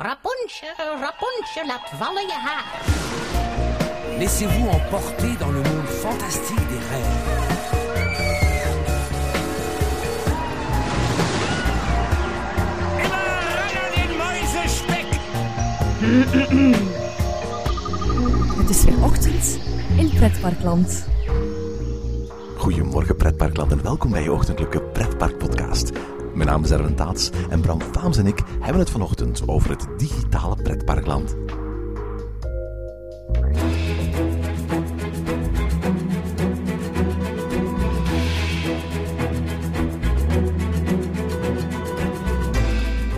Rapunzel, Rapunzel, laat vallen je haar. Laissez-vous emporter dans le monde fantastique des rêves. Het is weer ochtend in Pretparkland. Goedemorgen pretparkland en welkom bij je ochtendelijke pretparkpodcast. Mijn naam is Erwin Taats en Bram Faams en ik hebben het vanochtend over het digitale pretparkland.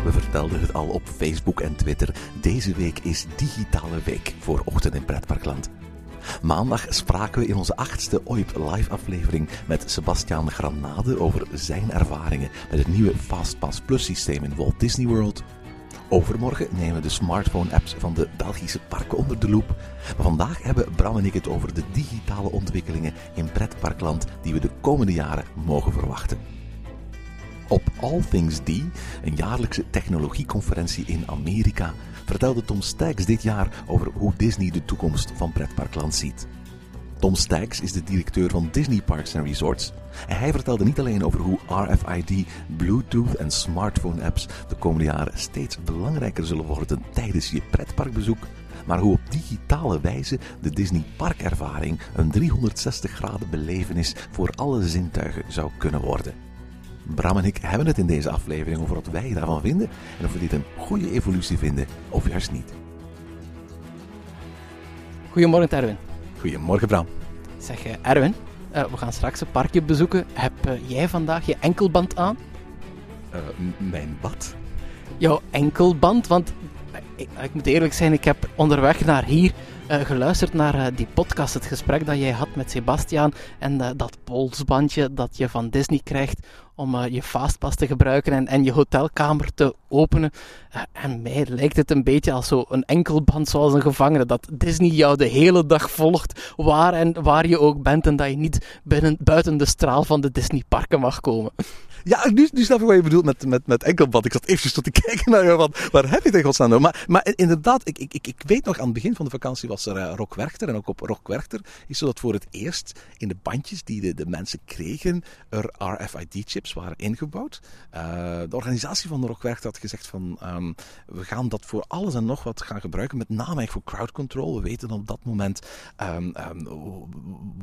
We vertelden het al op Facebook en Twitter. Deze week is digitale week voor Ochtend in Pretparkland. Maandag spraken we in onze achtste ooit live aflevering met Sebastiaan Granade over zijn ervaringen met het nieuwe Fastpass Plus systeem in Walt Disney World. Overmorgen nemen we de smartphone-apps van de Belgische parken onder de loep. Maar vandaag hebben Bram en ik het over de digitale ontwikkelingen in pretparkland die we de komende jaren mogen verwachten. Op All Things D, een jaarlijkse technologieconferentie in Amerika, vertelde Tom Staggs dit jaar over hoe Disney de toekomst van pretparkland ziet. Tom Staggs is de directeur van Disney Parks and Resorts. En hij vertelde niet alleen over hoe RFID, Bluetooth en smartphone apps de komende jaren steeds belangrijker zullen worden tijdens je pretparkbezoek, maar hoe op digitale wijze de Disney parkervaring een 360 graden belevenis voor alle zintuigen zou kunnen worden. Bram en ik hebben het in deze aflevering over wat wij daarvan vinden en of we dit een goede evolutie vinden of juist niet. Goedemorgen Erwin. Goedemorgen Bram. Zeg eh, Erwin, eh, we gaan straks een parkje bezoeken. Heb eh, jij vandaag je enkelband aan? Mijn wat? Jouw enkelband? Want ik, ik moet eerlijk zijn, ik heb onderweg naar hier eh, geluisterd naar eh, die podcast, het gesprek dat jij had met Sebastiaan en eh, dat polsbandje dat je van Disney krijgt om je fastpass te gebruiken en, en je hotelkamer te openen. En mij lijkt het een beetje als zo een enkelband zoals een gevangene, dat Disney jou de hele dag volgt, waar en waar je ook bent en dat je niet binnen, buiten de straal van de Disneyparken mag komen. Ja, nu, nu snap ik wat je bedoelt met, met, met enkelband. Ik zat eventjes tot te kijken naar wat, waar heb je in godsnaam over? Maar, maar inderdaad, ik, ik, ik, weet nog, aan het begin van de vakantie was er uh, Rock Werchter. En ook op Rock Werchter is dat voor het eerst in de bandjes die de, de mensen kregen, er RFID-chips waren ingebouwd. Uh, de organisatie van Rock Werchter had gezegd van, um, we gaan dat voor alles en nog wat gaan gebruiken, met name voor crowd control. We weten op dat moment um, um,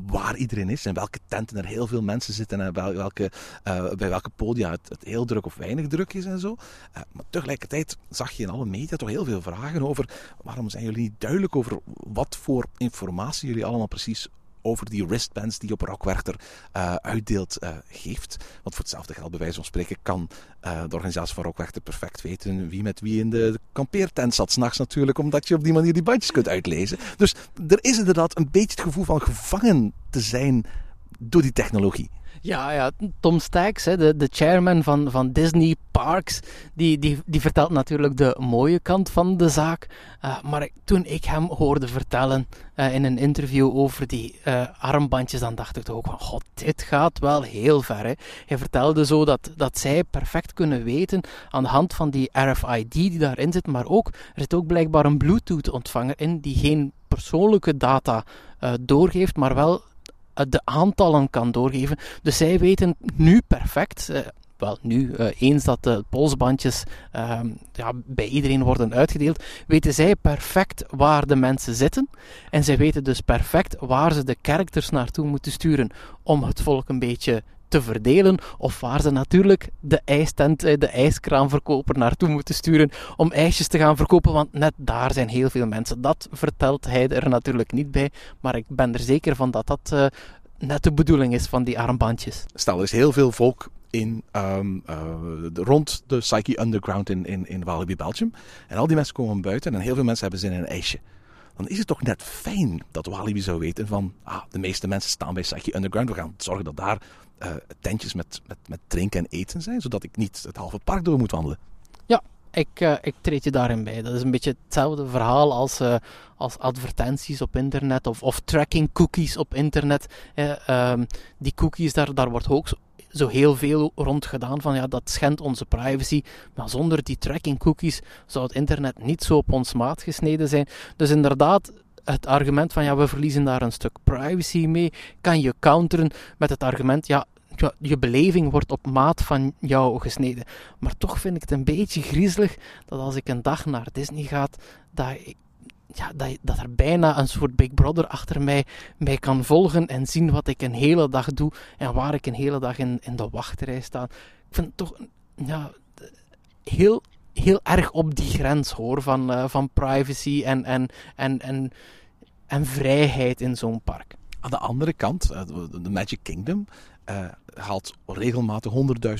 waar iedereen is en welke tenten er heel veel mensen zitten en welke, uh, bij welke podia het, heel druk of weinig druk is en zo. Uh, maar tegelijkertijd zag je in alle media toch heel veel vragen over waarom zijn jullie niet duidelijk over wat voor informatie jullie allemaal precies over die wristbands die op Rockwerchter uh, uitdeelt uh, geeft. Want voor hetzelfde geld, bij wijze van spreken, kan de organisatie van Rockwerchter perfect weten wie met wie in de kampeertent zat. S'nachts natuurlijk, omdat je op die manier die bandjes kunt uitlezen. Dus er is inderdaad een beetje het gevoel van gevangen te zijn door die technologie. Ja, ja, Tom Staggs, de, de chairman van, van Disney Parks, die, die, die vertelt natuurlijk de mooie kant van de zaak. Uh, maar toen ik hem hoorde vertellen uh, in een interview over die uh, armbandjes, dan dacht ik toch ook van, god, dit gaat wel heel ver. Hè. Hij vertelde zo dat, dat zij perfect kunnen weten aan de hand van die RFID die daarin zit, maar ook, er zit ook blijkbaar een Bluetooth-ontvanger in die geen persoonlijke data doorgeeft, maar wel de aantallen kan doorgeven. Dus zij weten nu perfect, uh, wel nu, uh, eens dat de polsbandjes uh, ja, bij iedereen worden uitgedeeld, weten zij perfect waar de mensen zitten. En zij weten dus perfect waar ze de characters naartoe moeten sturen om het volk een beetje te verdelen, of waar ze natuurlijk de ijstent, de ijskraamverkoper naartoe moeten sturen om ijsjes te gaan verkopen, want net daar zijn heel veel mensen. Dat vertelt hij er natuurlijk niet bij, maar ik ben er zeker van dat dat uh, net de bedoeling is van die armbandjes. Stel, er is heel veel volk in, uh, de, rond de Psyche Underground in, in, in Walibi, Belgium. En al die mensen komen buiten en heel veel mensen hebben zin in een ijsje dan is het toch net fijn dat Walibi zou weten van, ah, de meeste mensen staan bij Psyche Underground. We gaan zorgen dat daar uh, tentjes met, met, met drinken en eten zijn, zodat ik niet het halve park door moet wandelen. Ja, ik, uh, ik treed je daarin bij. Dat is een beetje hetzelfde verhaal als, uh, als advertenties op internet of, of tracking cookies op internet. um, die cookies, daar, daar wordt ook zo heel veel rond gedaan van ja, dat schendt onze privacy. Maar zonder die tracking cookies zou het internet niet zo op ons maat gesneden zijn. Dus inderdaad, het argument van ja, we verliezen daar een stuk privacy mee, kan je counteren met het argument ja, je beleving wordt op maat van jou gesneden. Maar toch vind ik het een beetje griezelig dat als ik een dag naar Disney ga, dat, ja, dat, dat er bijna een soort Big Brother achter mij, mij kan volgen en zien wat ik een hele dag doe en waar ik een hele dag in, in de wachtrij sta. Ik vind het toch ja, heel, heel erg op die grens hoor van, uh, van privacy en, en, en, en, en vrijheid in zo'n park. Aan de andere kant, eh, de Magic Kingdom uh, haalt regelmatig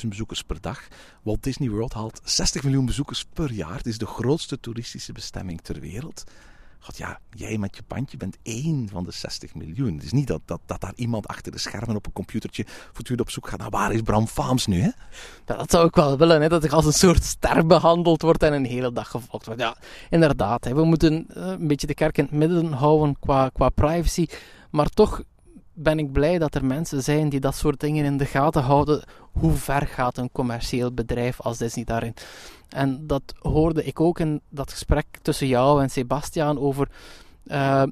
100.000 bezoekers per dag. Walt Disney World haalt 60 miljoen bezoekers per jaar. Het is de grootste toeristische bestemming ter wereld. Ja, jij met je pandje bent één van de 60 miljoen. Het is niet dat, dat, dat daar iemand achter de schermen op een computertje voortdurend op zoek gaat naar waar is Bram Faams nu, hè? dat zou ik wel willen, hè, dat ik als een soort ster behandeld word en een hele dag gevolgd wordt. Ja, inderdaad, hè, we moeten eh, een beetje de kerk in het midden houden qua, qua privacy, maar toch ben ik blij dat er mensen zijn die dat soort dingen in de gaten houden. Hoe ver gaat een commercieel bedrijf als Disney daarin? En dat hoorde ik ook in dat gesprek tussen jou en Sebastiaan over uh,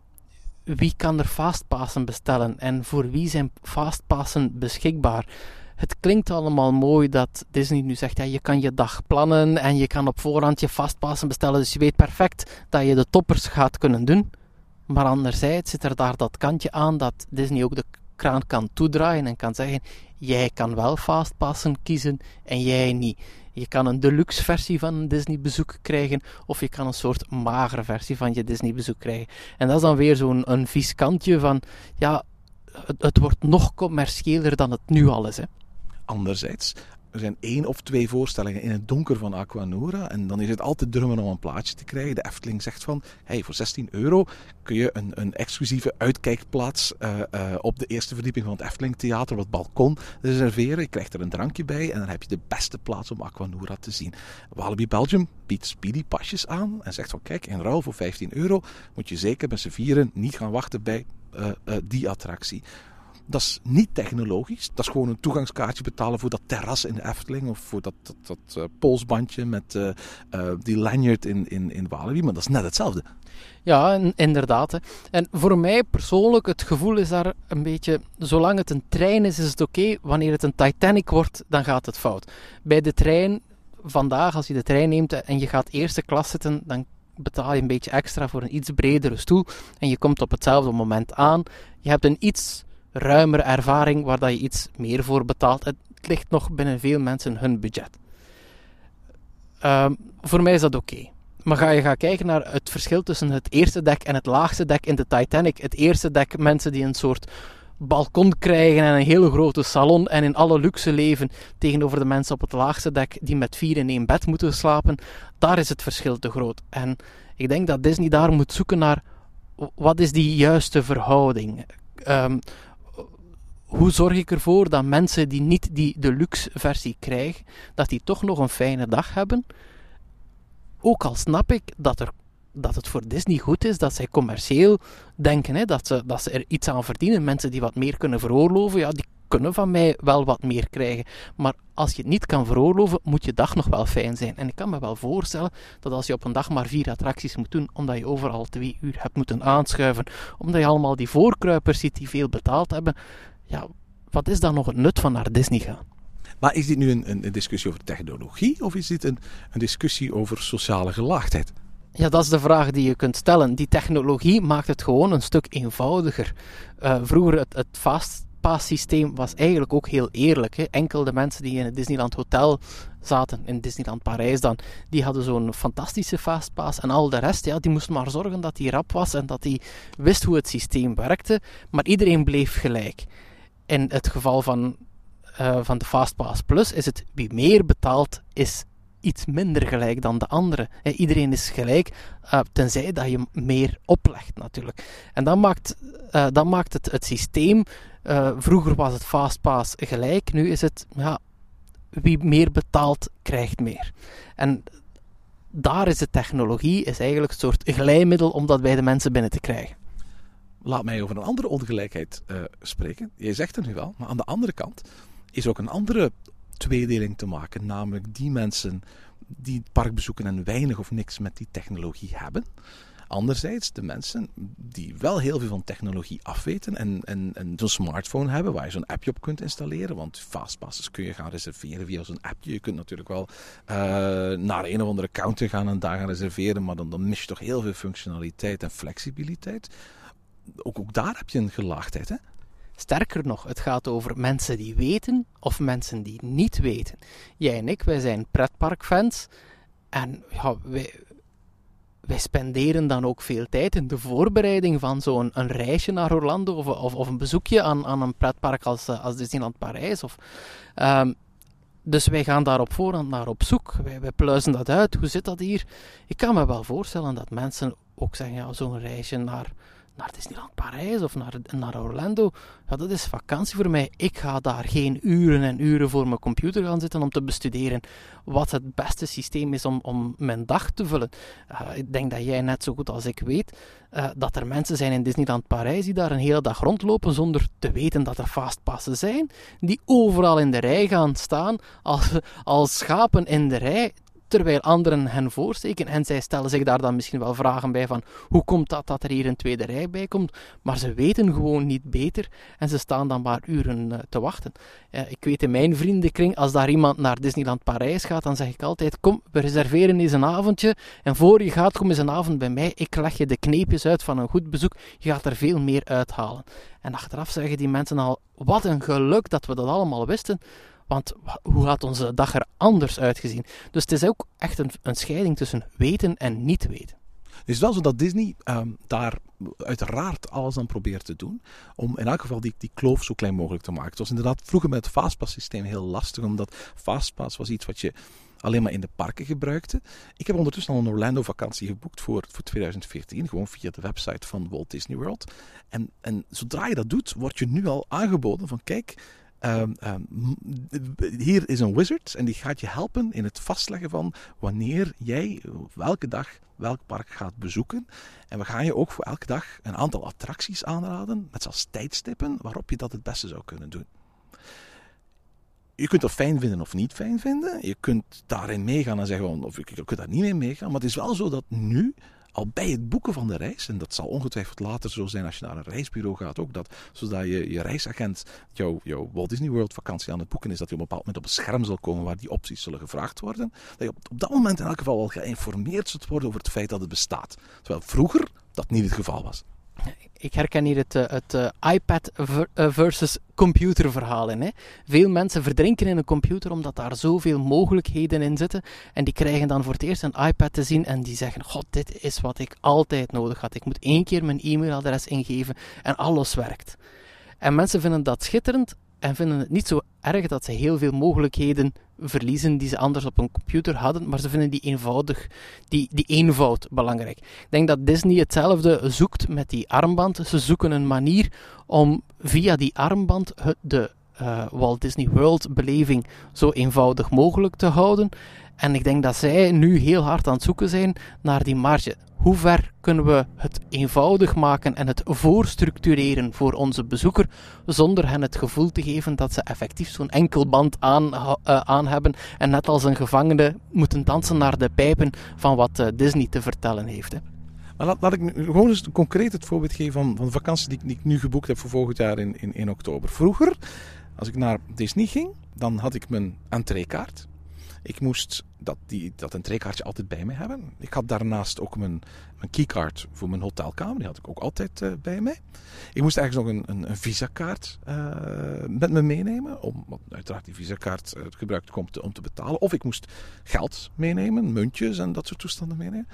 wie kan er fastpassen bestellen en voor wie zijn fastpassen beschikbaar. Het klinkt allemaal mooi dat Disney nu zegt: ja, je kan je dag plannen en je kan op voorhand je fastpassen bestellen, dus je weet perfect dat je de toppers gaat kunnen doen. Maar anderzijds zit er daar dat kantje aan dat Disney ook de kraan kan toedraaien en kan zeggen: jij kan wel fastpassen kiezen en jij niet. Je kan een deluxe versie van een Disney bezoek krijgen, of je kan een soort magere versie van je Disney bezoek krijgen. En dat is dan weer zo'n een vies kantje van: ja, het, het wordt nog commerciëler dan het nu al is. Hè. Anderzijds, er zijn één of twee voorstellingen in het donker van Aquanura. En dan is het altijd drummen om een plaatje te krijgen. De Efteling zegt van, hey, voor 16 euro kun je een, een exclusieve uitkijkplaats uh, uh, op de eerste verdieping van het Efteling Theater, het balkon, reserveren. Je krijgt er een drankje bij en dan heb je de beste plaats om Aquanura te zien. Walibi Belgium biedt speedy pasjes aan en zegt van, kijk, in ruil voor 15 euro moet je zeker met z'n vieren niet gaan wachten bij uh, die attractie. Dat is niet technologisch. Dat is gewoon een toegangskaartje betalen voor dat terras in de Efteling. Of voor dat, dat, dat uh, polsbandje met uh, uh, die lanyard in, in, in Walibi. Maar dat is net hetzelfde. Ja, inderdaad. Hè. En voor mij persoonlijk, het gevoel is daar een beetje... Zolang het een trein is, is het oké. Wanneer het een Titanic wordt, dan gaat het fout. Bij de trein, vandaag als je de trein neemt en je gaat eerste klas zitten, dan betaal je een beetje extra voor een iets bredere stoel. En je komt op hetzelfde moment aan. Je hebt een iets ruimere ervaring waar dat je iets meer voor betaalt. Het ligt nog binnen veel mensen hun budget. Um, voor mij is dat oké. Maar ga je gaan kijken naar het verschil tussen het eerste dek en het laagste dek in de Titanic. Het eerste dek, mensen die een soort balkon krijgen en een hele grote salon en in alle luxe leven tegenover de mensen op het laagste dek die met vier in één bed moeten slapen. Daar is het verschil te groot. En ik denk dat Disney daar moet zoeken naar wat is die juiste verhouding. Um, hoe zorg ik ervoor dat mensen die niet die deluxe versie krijgen, dat die toch nog een fijne dag hebben? Ook al snap ik dat, er, dat het voor Disney goed is dat zij commercieel denken hè, dat, ze, dat ze er iets aan verdienen. Mensen die wat meer kunnen veroorloven, ja, die kunnen van mij wel wat meer krijgen. Maar als je het niet kan veroorloven, moet je dag nog wel fijn zijn. En ik kan me wel voorstellen dat als je op een dag maar vier attracties moet doen, omdat je overal twee uur hebt moeten aanschuiven, omdat je allemaal die voorkruipers ziet die veel betaald hebben, ja, wat is dan nog het nut van naar Disney gaan? Maar is dit nu een, een discussie over technologie of is dit een, een discussie over sociale gelaagdheid? Ja, dat is de vraag die je kunt stellen. Die technologie maakt het gewoon een stuk eenvoudiger. Uh, vroeger het, het fastpass-systeem was eigenlijk ook heel eerlijk. Hè. Enkel de mensen die in het Disneyland Hotel zaten, in Disneyland Parijs dan, die hadden zo'n fantastische fastpass. En al de rest, ja, die moesten maar zorgen dat die rap was en dat die wist hoe het systeem werkte. Maar iedereen bleef gelijk. In het geval van, uh, van de Fastpass Plus is het wie meer betaalt, is iets minder gelijk dan de andere. iedereen is gelijk, uh, tenzij dat je meer oplegt natuurlijk. En dat maakt, uh, maakt het, het systeem. vroeger was het Fastpass gelijk, nu is het ja, wie meer betaalt, krijgt meer. En daar is de technologie is eigenlijk een soort glijmiddel om dat bij de mensen binnen te krijgen. Laat mij over een andere ongelijkheid uh, spreken. Je zegt het nu wel, maar aan de andere kant is ook een andere tweedeling te maken. Namelijk die mensen die het park bezoeken en weinig of niks met die technologie hebben. Anderzijds de mensen die wel heel veel van technologie afweten en, en, zo'n smartphone hebben waar je zo'n appje op kunt installeren. Want fastpasses kun je gaan reserveren via zo'n appje. Je kunt natuurlijk wel uh, naar een of andere counter gaan en daar gaan reserveren, maar dan, dan mis je toch heel veel functionaliteit en flexibiliteit. Ook, daar heb je een gelaagdheid, hè? Sterker nog, het gaat over mensen die weten of mensen die niet weten. Jij en ik, wij zijn pretparkfans. En ja, wij, wij spenderen dan ook veel tijd in de voorbereiding van zo'n reisje naar Orlando of, of, een bezoekje aan, aan een pretpark als, eh, als Disneyland Parijs. Of, um, dus wij gaan daar op voorhand naar op zoek. Wij, wij pluizen dat uit. Hoe zit dat hier? Ik kan me wel voorstellen dat mensen ook zeggen, ja, zo'n reisje naar naar Disneyland Parijs of naar, naar Orlando. Ja, dat is vakantie voor mij. Ik ga daar geen uren en uren voor mijn computer gaan zitten om te bestuderen wat het beste systeem is om, om mijn dag te vullen. Uh, ik denk dat jij net zo goed als ik weet uh, dat er mensen zijn in Disneyland Parijs die daar een hele dag rondlopen zonder te weten dat er fastpassen zijn, die overal in de rij gaan staan als, als schapen in de rij terwijl anderen hen voorsteken. En zij stellen zich daar dan misschien wel vragen bij van hoe komt dat dat er hier een tweede rij bij komt? Maar ze weten gewoon niet beter en ze staan dan maar uren uh, te wachten. Uh, ik weet in mijn vriendenkring, als daar iemand naar Disneyland Parijs gaat, dan zeg ik altijd, kom, we reserveren eens een avondje en voor je gaat, kom eens een avond bij mij, ik leg je de kneepjes uit van een goed bezoek, je gaat er veel meer uithalen. En achteraf zeggen die mensen al, wat een geluk dat we dat allemaal wisten, want hoe had onze dag er anders uitgezien? Dus het is ook echt een, een scheiding tussen weten en niet weten. Het is wel zo dat Disney um, daar uiteraard alles aan probeert te doen. Om in elk geval die, die kloof zo klein mogelijk te maken. Het was inderdaad vroeger met het Fastpass systeem heel lastig. Omdat Fastpass was iets wat je alleen maar in de parken gebruikte. Ik heb ondertussen al een Orlando vakantie geboekt voor, voor 2014. Gewoon via de website van Walt Disney World. En, en zodra je dat doet, word je nu al aangeboden van kijk Um, um, hier is een wizard en die gaat je helpen in het vastleggen van wanneer jij welke dag welk park gaat bezoeken. En we gaan je ook voor elke dag een aantal attracties aanraden, met zelfs tijdstippen waarop je dat het beste zou kunnen doen. Je kunt dat fijn vinden of niet fijn vinden. Je kunt daarin meegaan en zeggen, of je kunt daar niet mee meegaan. Maar het is wel zo dat nu al bij het boeken van de reis, en dat zal ongetwijfeld later zo zijn als je naar een reisbureau gaat ook, dat zodat je, je reisagent jouw, jouw Walt Disney World vakantie aan het boeken is, dat hij op een bepaald moment op een scherm zal komen waar die opties zullen gevraagd worden. Dat je op, op dat moment in elk geval al geïnformeerd zult worden over het feit dat het bestaat. Terwijl vroeger dat niet het geval was ik herken hier het, eh, het uh, iPad eh, versus computer verhaal in. Hè. Veel mensen verdrinken in een computer omdat daar zoveel mogelijkheden in zitten. En die krijgen dan voor het eerst een iPad te zien en die zeggen: God, dit is wat ik altijd nodig had. Ik moet één keer mijn e-mailadres ingeven en alles werkt. En mensen vinden dat schitterend en vinden het niet zo erg dat ze heel veel mogelijkheden verliezen die ze anders op een computer hadden, maar ze vinden die eenvoudig, die, die eenvoud belangrijk. Ik denk dat Disney hetzelfde zoekt met die armband. Ze zoeken een manier om via die armband de uh, Walt Disney World beleving zo eenvoudig mogelijk te houden. En ik denk dat zij nu heel hard aan het zoeken zijn naar die marge. Hoe ver kunnen we het eenvoudig maken en het voorstructureren voor onze bezoeker, zonder hen het gevoel te geven dat ze effectief zo'n enkelband aan, uh, aan hebben en net als een gevangene moeten dansen naar de pijpen van wat uh, Disney te vertellen heeft. Hè. Maar laat, laat, ik gewoon eens concreet het voorbeeld geven van, van de vakantie die, die, ik nu geboekt heb voor volgend jaar in, in, in oktober. Vroeger, als ik naar Disney ging, dan had ik mijn entreekaart. Ik moest dat, die, dat entreekaartje altijd bij me hebben. Ik had daarnaast ook mijn, mijn keycard voor mijn hotelkamer. Die had ik ook altijd uh, bij mij. Ik moest eigenlijk nog een, een, een visakaart uh, met me meenemen. Om, want uiteraard die visakaart uh, gebruikt komt om te betalen. Of ik moest geld meenemen, muntjes en dat soort toestanden meenemen.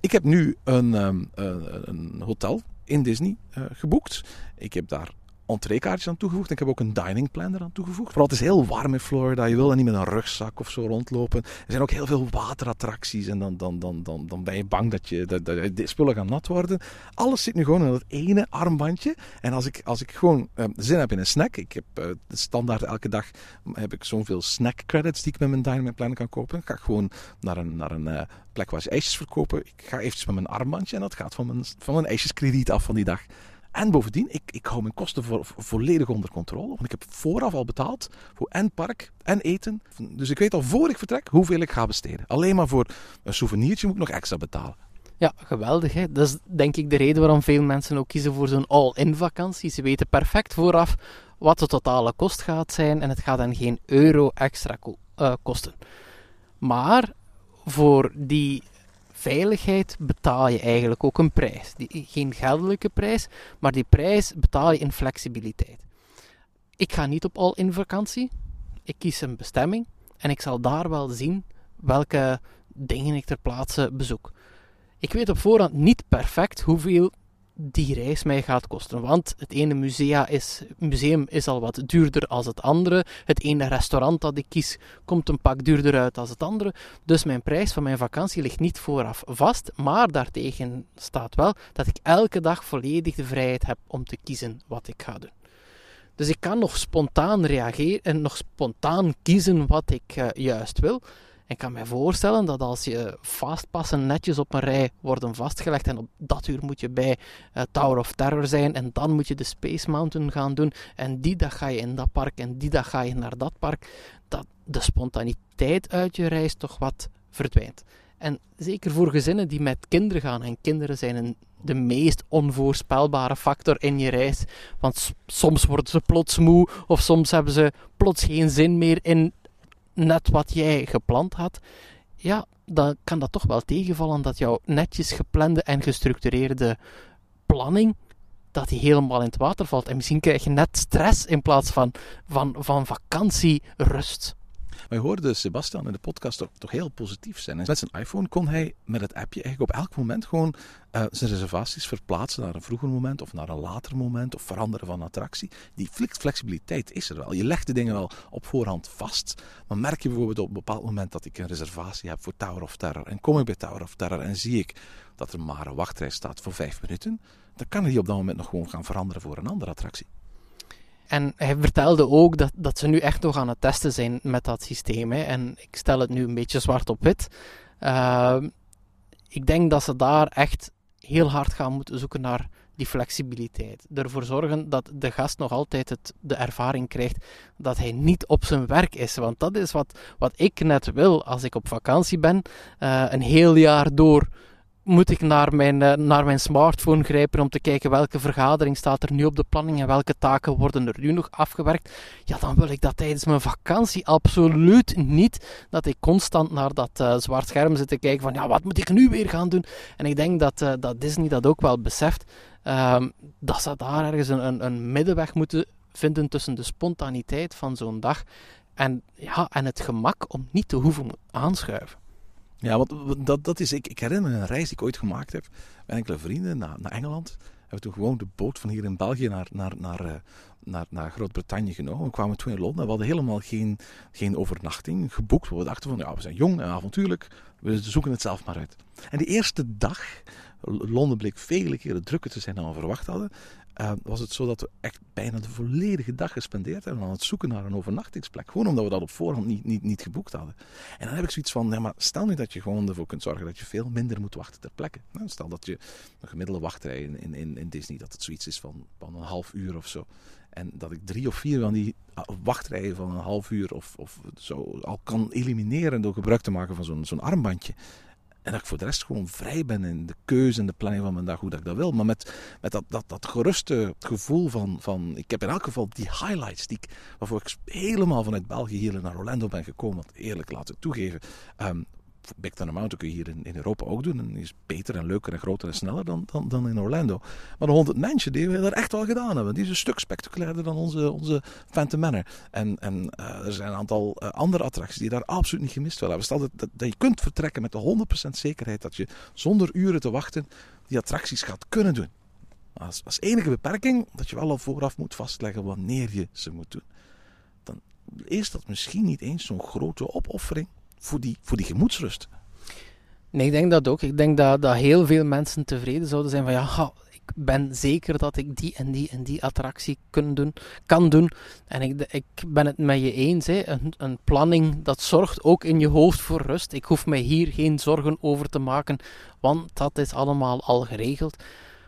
Ik heb nu een, um, een hotel in Disney geboekt. Ik heb daar entreekaartjes aan toegevoegd. Ik heb ook een dining plan eraan toegevoegd. Vooral het is heel warm in Florida. Je wil er niet met een rugzak of zo rondlopen. Er zijn ook heel veel waterattracties. En dan, dan, dan, dan, dan ben je bang dat, je, dat, de spullen gaan nat worden. Alles zit nu gewoon in dat ene armbandje. En als ik, als ik gewoon uh, zin heb in een snack. Ik heb uh, standaard elke dag heb ik zoveel snack credits die ik met mijn dining plan kan kopen. Dan ga ik gewoon naar een, naar een uh, plek waar ze ijsjes verkopen. Ik ga eventjes met mijn armbandje. En dat gaat van mijn, van mijn ijsjeskrediet af van die dag. En bovendien, ik, ik hou mijn kosten vo volledig onder controle. Want ik heb vooraf al betaald voor en park en eten. Dus ik weet al voor ik vertrek hoeveel ik ga besteden. Alleen maar voor een souvenirtje moet ik nog extra betalen. Ja, geweldig. Hè? Dat is denk ik de reden waarom veel mensen ook kiezen voor zo'n all-in vakantie. Ze weten perfect vooraf wat de totale kost gaat zijn en het gaat dan geen euro extra uh, kosten. Maar voor die veiligheid betaal je eigenlijk ook een prijs. Die, geen geldelijke prijs, maar die prijs betaal je in flexibiliteit. Ik ga niet op all-in vakantie. Ik kies een bestemming en ik zal daar wel zien welke dingen ik ter plaatse bezoek. Ik weet op voorhand niet perfect hoeveel die reis mij gaat kosten. Want het ene is, museum is al wat duurder als het andere. Het ene restaurant dat ik kies komt een pak duurder uit als het andere. Dus mijn prijs van mijn vakantie ligt niet vooraf vast. Maar daartegen staat wel dat ik elke dag volledig de vrijheid heb om te kiezen wat ik ga doen. Dus ik kan nog spontaan reageren en nog spontaan kiezen wat ik uh, juist wil. Ik kan me voorstellen dat als je fastpassen netjes op een rij worden vastgelegd en op dat uur moet je bij uh, Tower of Terror zijn en dan moet je de Space Mountain gaan doen en die dag ga je in dat park en die dag ga je naar dat park, dat de spontaniteit uit je reis toch wat verdwijnt. En zeker voor gezinnen die met kinderen gaan, en kinderen zijn een, de meest onvoorspelbare factor in je reis. Want soms worden ze plots moe, of soms hebben ze plots geen zin meer in net wat jij gepland had, ja, dan kan dat toch wel tegenvallen dat jouw netjes geplande en gestructureerde planning, dat die helemaal in het water valt. En misschien krijg je net stress in plaats van, van, van vakantierust. Maar je hoorde Sebastian in de podcast toch, toch heel positief zijn. met zijn iPhone kon hij met het appje eigenlijk op elk moment gewoon uh, zijn reservaties verplaatsen naar een vroeger moment of naar een later moment of veranderen van attractie. Die flexibiliteit is er wel. Je legt de dingen wel op voorhand vast. Maar merk je bijvoorbeeld op een bepaald moment dat ik een reservatie heb voor Tower of Terror en kom ik bij Tower of Terror en zie ik dat er maar een wachtrij staat voor vijf minuten, dan kan hij op dat moment nog gewoon gaan veranderen voor een andere attractie. En hij vertelde ook dat, dat ze nu echt nog aan het testen zijn met dat systeem. Hè. En ik stel het nu een beetje zwart op wit. Uh, ik denk dat ze daar echt heel hard gaan moeten zoeken naar die flexibiliteit. Ervoor zorgen dat de gast nog altijd het, de ervaring krijgt dat hij niet op zijn werk is. Want dat is wat, wat ik net wil als ik op vakantie ben. Uh, een heel jaar door moet ik naar mijn, uh, naar mijn smartphone grijpen om te kijken welke vergadering staat er nu op de planning en welke taken worden er nu nog afgewerkt. Ja, dan wil ik dat tijdens mijn vakantie absoluut niet. Dat ik constant naar dat uh, zwart scherm zit te kijken van ja, wat moet ik nu weer gaan doen? En ik denk dat, uh, dat Disney dat ook wel beseft. Ehm, dat ze daar ergens een, een, een middenweg moeten vinden tussen de spontaniteit van zo'n dag en, ja, en het gemak om niet te hoeven aanschuiven. Ja, want dat, dat is, ik, ik herinner me een reis die ik ooit gemaakt heb met enkele vrienden naar, naar Engeland. We hebben toen gewoon de boot van hier in België naar, naar, naar, uh, naar, naar Groot-Brittannië genomen. We kwamen toen in Londen. We hadden helemaal geen, geen overnachting geboekt. We dachten van, ja, we zijn jong en avontuurlijk. We zoeken het zelf maar uit. En die eerste dag, Londen bleek vele keren drukker te zijn dan we verwacht hadden. Uh, was het zo dat we echt bijna de volledige dag gespendeerd hebben aan het zoeken naar een overnachtingsplek. Gewoon omdat we dat op voorhand niet, niet, niet geboekt hadden. En dan heb ik zoiets van, ja, maar stel nu dat je gewoon ervoor kunt zorgen dat je veel minder moet wachten ter plekke. Nou, stel dat je een gemiddelde wachtrij in, in, in Disney, dat het zoiets is van, van een half uur of zo. En dat ik drie of vier van die ah, wachtrijen van een half uur of, of zo al kan elimineren door gebruik te maken van zo'n zo'n armbandje. En dat ik voor de rest gewoon vrij ben in de keuze en de planning van mijn dag, hoe dat ik dat wil. Maar met, met dat, dat, dat geruste gevoel van, van... Ik heb in elk geval die highlights die ik, waarvoor ik helemaal vanuit België hier naar Orlando ben gekomen. Want eerlijk laten toegeven, um, Big Thunder Mountain kun je hier in, in Europa ook doen. En is beter en leuker en groter en sneller dan, dan, dan in Orlando. Maar de 100 mensen die we dat echt wel gedaan hebben. Die is een stuk spectaculairder dan onze, onze Phantom Manor. En, en uh, er zijn een aantal uh, andere attracties die daar absoluut niet gemist willen hebben. Stel dat, dat, dat, je kunt vertrekken met de 100% zekerheid dat je zonder uren te wachten die attracties gaat kunnen doen. Als, als enige beperking dat je wel al vooraf moet vastleggen wanneer je ze moet doen. Dan is dat misschien niet eens zo'n grote opoffering voor die, voor die gemoedsrust. Nee, ik denk dat ook. Ik denk dat, dat heel veel mensen tevreden zouden zijn van ja, ik ben zeker dat ik die en die en die attractie kunnen doen, kan doen. En ik, ik ben het met je eens. Hè. Een, een planning dat zorgt ook in je hoofd voor rust. Ik hoef mij hier geen zorgen over te maken, want dat is allemaal al geregeld.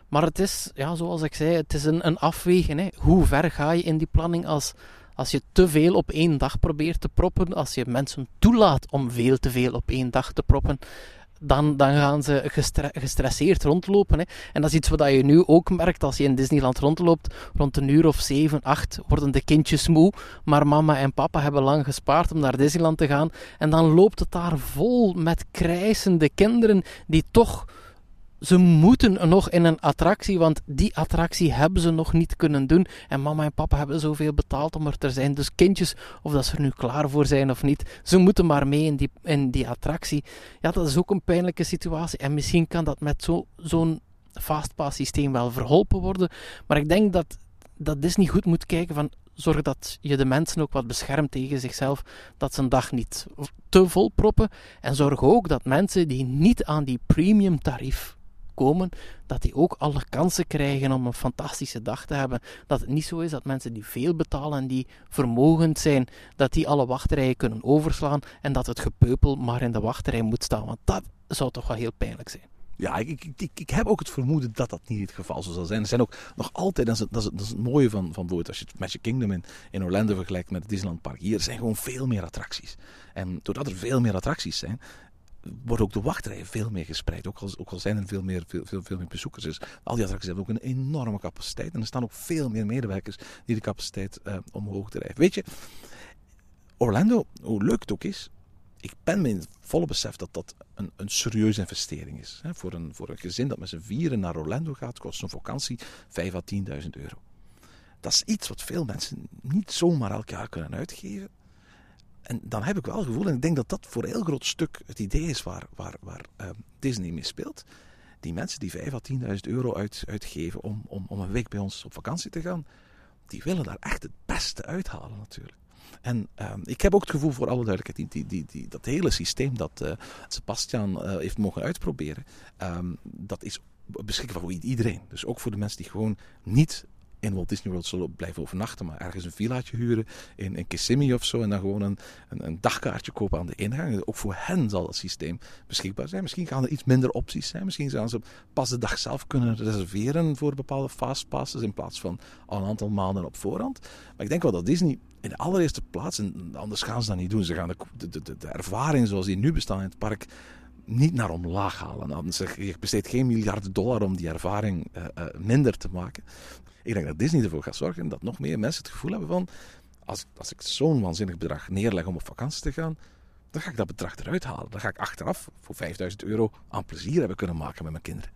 Maar het is, ja, zoals ik zei, het is een, een afwegen. Hè. Hoe ver ga je in die planning als, als je te veel op één dag probeert te proppen, als je mensen toelaat om veel te veel op één dag te proppen, dan, dan gaan ze gestresseerd rondlopen. Hè. En dat is iets wat je nu ook merkt als je in Disneyland rondloopt. Rond een uur of 7, 8 worden de kindjes moe. Maar mama en papa hebben lang gespaard om naar Disneyland te gaan. En dan loopt het daar vol met krijsende kinderen die toch ze moeten nog in een attractie, want die attractie hebben ze nog niet kunnen doen. En mama en papa hebben zoveel betaald om er te zijn. Dus kindjes, of dat ze er nu klaar voor zijn of niet, ze moeten maar mee in die, in die attractie. Ja, dat is ook een pijnlijke situatie. En misschien kan dat met zo'n fastpass systeem wel verholpen worden. Maar ik denk dat, dat Disney goed moet kijken van zorg dat je de mensen ook wat beschermt tegen zichzelf, dat ze een dag niet te vol proppen. En zorg ook dat mensen die niet aan die premium tarief komen, dat die ook alle kansen krijgen om een fantastische dag te hebben. Dat het niet zo is dat mensen die veel betalen en die vermogend zijn, dat die alle wachtrijen kunnen overslaan en dat het gepeupel maar in de wachtrij moet staan. Want dat zou toch wel heel pijnlijk zijn. Ja, ik, ik, ik, heb ook het vermoeden dat dat niet het geval zal zijn. Er zijn ook nog altijd, dat is, dat is, dat is het mooie van, van als je het Magic Kingdom in, in Orlando vergelijkt met het Disneyland Park. Hier zijn gewoon veel meer attracties. En doordat er veel meer attracties zijn, wordt ook de wachtrij veel meer gespreid. Ook al, ook al zijn er veel meer, veel, veel, veel meer bezoekers. Dus al die attracties hebben ook een enorme capaciteit. En er staan ook veel meer medewerkers die de capaciteit uh, omhoog drijven. Weet je, Orlando, hoe leuk het ook is, ik ben me in volle besef dat dat een, een serieuze investering is. Voor, een, voor een gezin dat met z'n vieren naar Orlando gaat, kost een vakantie 5 à 10.000 euro. Dat is iets wat veel mensen niet zomaar elk jaar kunnen uitgeven. En dan heb ik wel het gevoel, en ik denk dat dat voor een heel groot stuk het idee is waar, waar, waar uh, Disney mee speelt. Die mensen die 5 à 10.000 euro uit, uitgeven om, om, om een week bij ons op vakantie te gaan, die willen daar echt het beste uithalen natuurlijk. En uh, ik heb ook het gevoel, voor alle duidelijkheid, die, die, die, dat hele systeem dat uh, Sebastian uh, heeft mogen uitproberen, um, dat is beschikbaar voor iedereen. Dus ook voor de mensen die gewoon niet in Walt Disney World zullen blijven overnachten, maar ergens een villaatje huren in, in Kissimmee of zo en dan gewoon een, een, dagkaartje kopen aan de ingang. Ook voor hen zal het systeem beschikbaar zijn. Misschien gaan er iets minder opties zijn. Misschien gaan ze pas de dag zelf kunnen reserveren voor bepaalde fastpasses in plaats van al een aantal maanden op voorhand. Maar ik denk wel dat Disney in de allereerste plaats, en anders gaan ze dat niet doen, ze gaan de, de, de, de ervaring zoals die nu bestaan in het park niet naar omlaag halen. Je besteedt geen miljarden dollar om die ervaring uh, uh, minder te maken. Ik denk dat Disney ervoor gaat zorgen dat nog meer mensen het gevoel hebben van... Als, als ik zo'n waanzinnig bedrag neerleg om op vakantie te gaan, dan ga ik dat bedrag eruit halen. Dan ga ik achteraf voor 5000 euro aan plezier hebben kunnen maken met mijn kinderen.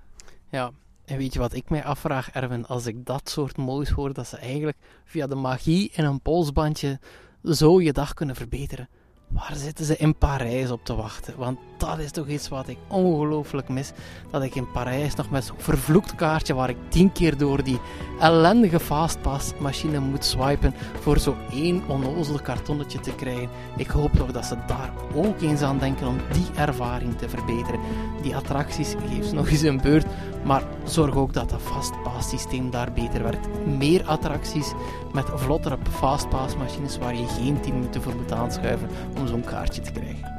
Ja, en weet je wat ik mij afvraag, Erwin? Als ik dat soort moois hoor, dat ze eigenlijk via de magie in een polsbandje zo je dag kunnen verbeteren. Waar zitten ze in Parijs op te wachten? Want dat is toch iets wat ik ongelooflijk mis. Dat ik in Parijs nog met zo'n vervloekt kaartje waar ik tien keer door die ellendige fastpass-machine moet swipen voor zo één onnozel kartonnetje te krijgen. Ik hoop toch dat ze daar ook eens aan denken om die ervaring te verbeteren. Die attracties geef nog eens een beurt, maar zorg ook dat dat fastpass-systeem daar beter werkt. Meer attracties met vlottere fastpass-machines waar je geen 10 minuten voor moet aanschuiven om zo'n kaartje te krijgen.